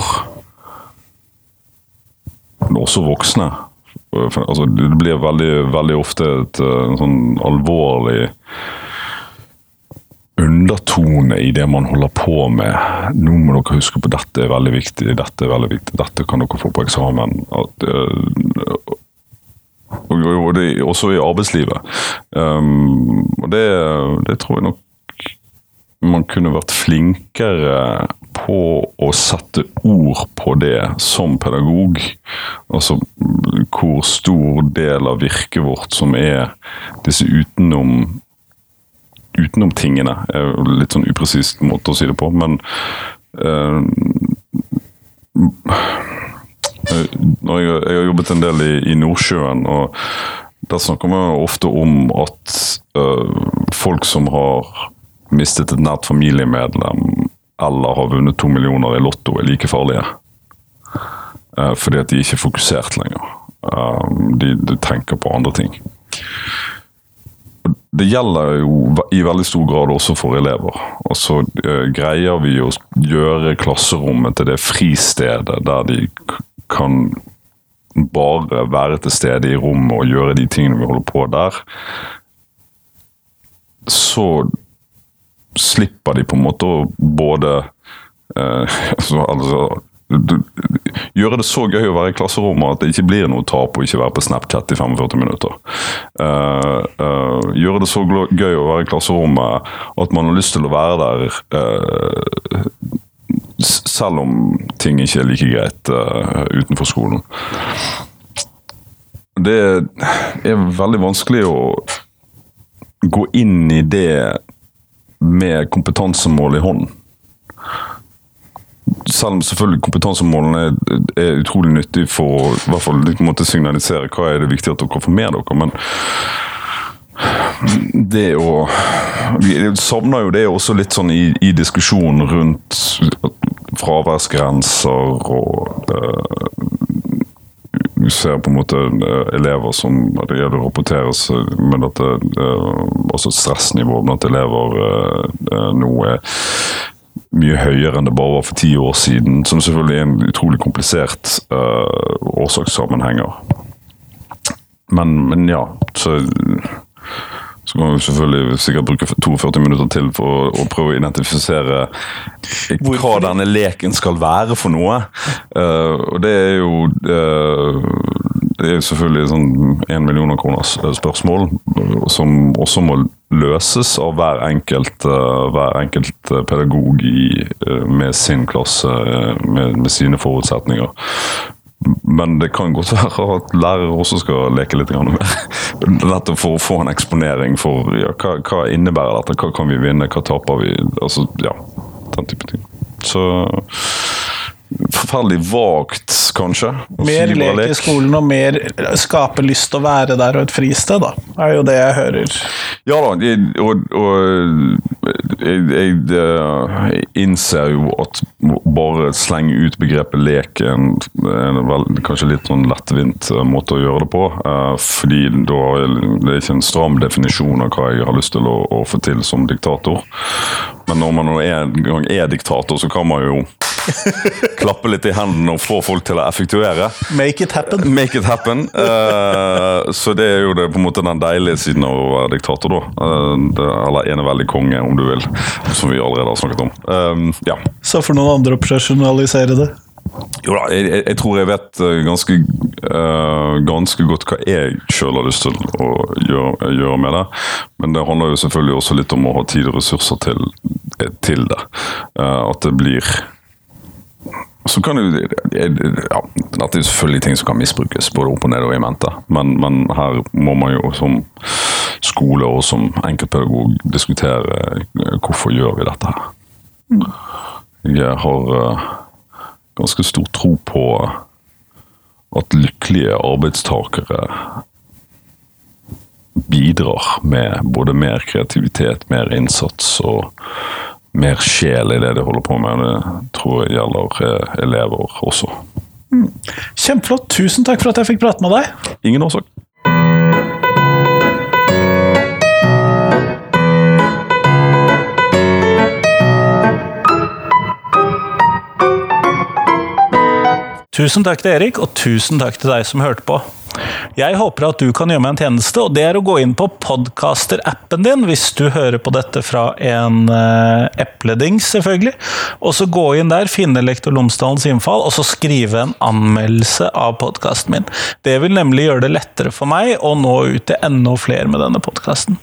også voksne. Altså, det blir veldig, veldig ofte et en sånn alvorlig undertone i det man holder på med. Nå må dere huske på dette er veldig viktig, dette er veldig viktig, dette kan dere få på eksamen. At, og, og det, også i arbeidslivet. Um, og det, det tror jeg nok man kunne vært flinkere på å sette ord på det som pedagog. Altså hvor stor del av virket vårt som er disse utenom utenomtingene. Litt sånn upresis måte å si det på, men uh, jeg, jeg, har jobbet en del i, i Nordsjøen, og der snakker vi ofte om at uh, folk som har mistet et nært familiemedlem eller har vunnet to millioner i Lotto, er like farlige. Uh, fordi at de ikke er fokusert lenger. Uh, de, de, tenker på andre ting. Det gjelder jo i veldig stor grad også for elever. Og så uh, greier vi å gjøre klasserommet til det fristedet der de kan bare være til stede i rommet og gjøre de tingene vi holder på der. Så slipper de på en måte å både eh, altså, altså gjøre det så gøy å være i klasserommet at det ikke blir noe tap å ikke være på Snapchat i 45 minutter. Uh, uh, gjøre det så gøy å være i klasserommet at man har lyst til å være der uh, selv om ting ikke er like greit utenfor skolen. Det er veldig vanskelig å gå inn i det med kompetansemål i hånden. Selv om selvfølgelig kompetansemålene er, er, utrolig nyttig for å hvert fall måte signalisere hva er det viktig at dere får med dere, men det å Vi savner jo det også litt sånn i, i diskusjonen rundt fraværsgrenser og uh, ser på en måte eh, elever som det gjelder å rapportere med at det, eh, stressnivået blant elever eh, nå er mye høyere enn det bare var for ti år siden. Som selvfølgelig er en utrolig komplisert uh, årsakssammenhenger. Men, men ja, så så kan vi selvfølgelig sikkert bruke 42 minutter til for å prøve å identifisere hva denne leken skal være for noe. Uh, og det er jo uh, Det er selvfølgelig sånn én millioner kroners eh, spørsmål som også må løses av hver enkelt, uh, hver enkelt pedagog i, med sin klasse, med, med sine forutsetninger. men det kan godt være at lærere også skal leke litt mer. Nettopp for å få en eksponering for ja, hva, hva innebærer dette, hva kan vi vinne, hva taper vi? Altså, ja, den type ting. Så forferdelig vagt, kanskje. Mer lek i skolen og mer skape lyst til å være der og et fristed, da. er jo det jeg hører. Ja da, jeg, og, og jeg, jeg, jeg, innser jo at bare slenge ut begrepet lek er en, en vel, kanskje litt sånn lettvint eh, måte å gjøre det på. eh, fordi da det er ikke en stram definisjon av hva jeg har lyst til å, å få til som diktator. Men når man nå en gang er diktator, så kan man jo klappe litt i hendene og få folk til å effektuere. Make it happen. Make it happen. Uh, så det er jo det, på en måte den deilige siden av å være diktator, da. Uh, det, eller eneveldig konge, om du vil. Som vi allerede har snakket om. Eh, ja. Så får noen andre profesjonalisere det. Jo da, jeg, jeg- jeg tror jeg vet ganske, uh, ganske godt hva jeg sjøl har lyst til å gjøre, gjøre med det. Men det handler jo selvfølgelig også litt om å ha tid og ressurser til, til det. Uh, at det blir så kan jo, ja, Dette er selvfølgelig ting som kan misbrukes, både opp og ned og i mente. Men, men her må man jo som skole og som enkeltpedagog diskutere eh, hvorfor gjør vi dette her. Jeg har eh, ganske stor tro på at lykkelige arbeidstakere bidrar med både mer kreativitet, mer innsats og mer sjel i det de holder på med. Det tror jeg gjelder eh, elever også. Kjempeflott. Tusen takk for at jeg fikk prate med deg. Ingen årsak. Tusen takk til Erik, og tusen takk til deg som hørte på. Jeg håper at du kan gjøre meg en tjeneste, og det er å gå inn på podcaster-appen din, hvis du hører på dette fra en uh, epledings, selvfølgelig. Og så gå inn der, finne Lektor Lomsdalens innfall, og så skrive en anmeldelse av podkasten min. Det vil nemlig gjøre det lettere for meg å nå ut til enda flere med denne podkasten.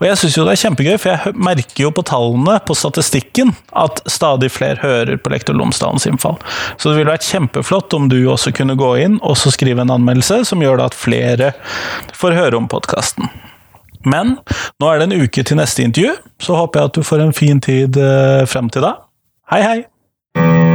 Og jeg syns jo det er kjempegøy, for jeg merker jo på tallene, på statistikken, at stadig flere hører på Lektor Lomsdalens innfall. Så det ville vært kjempeflott om du også kunne gå inn og så skrive en anmeldelse som gjør det at flere får høre om podkasten. Men nå er det en uke til neste intervju, så håper jeg at du får en fin tid eh, frem til da. Hei, hei!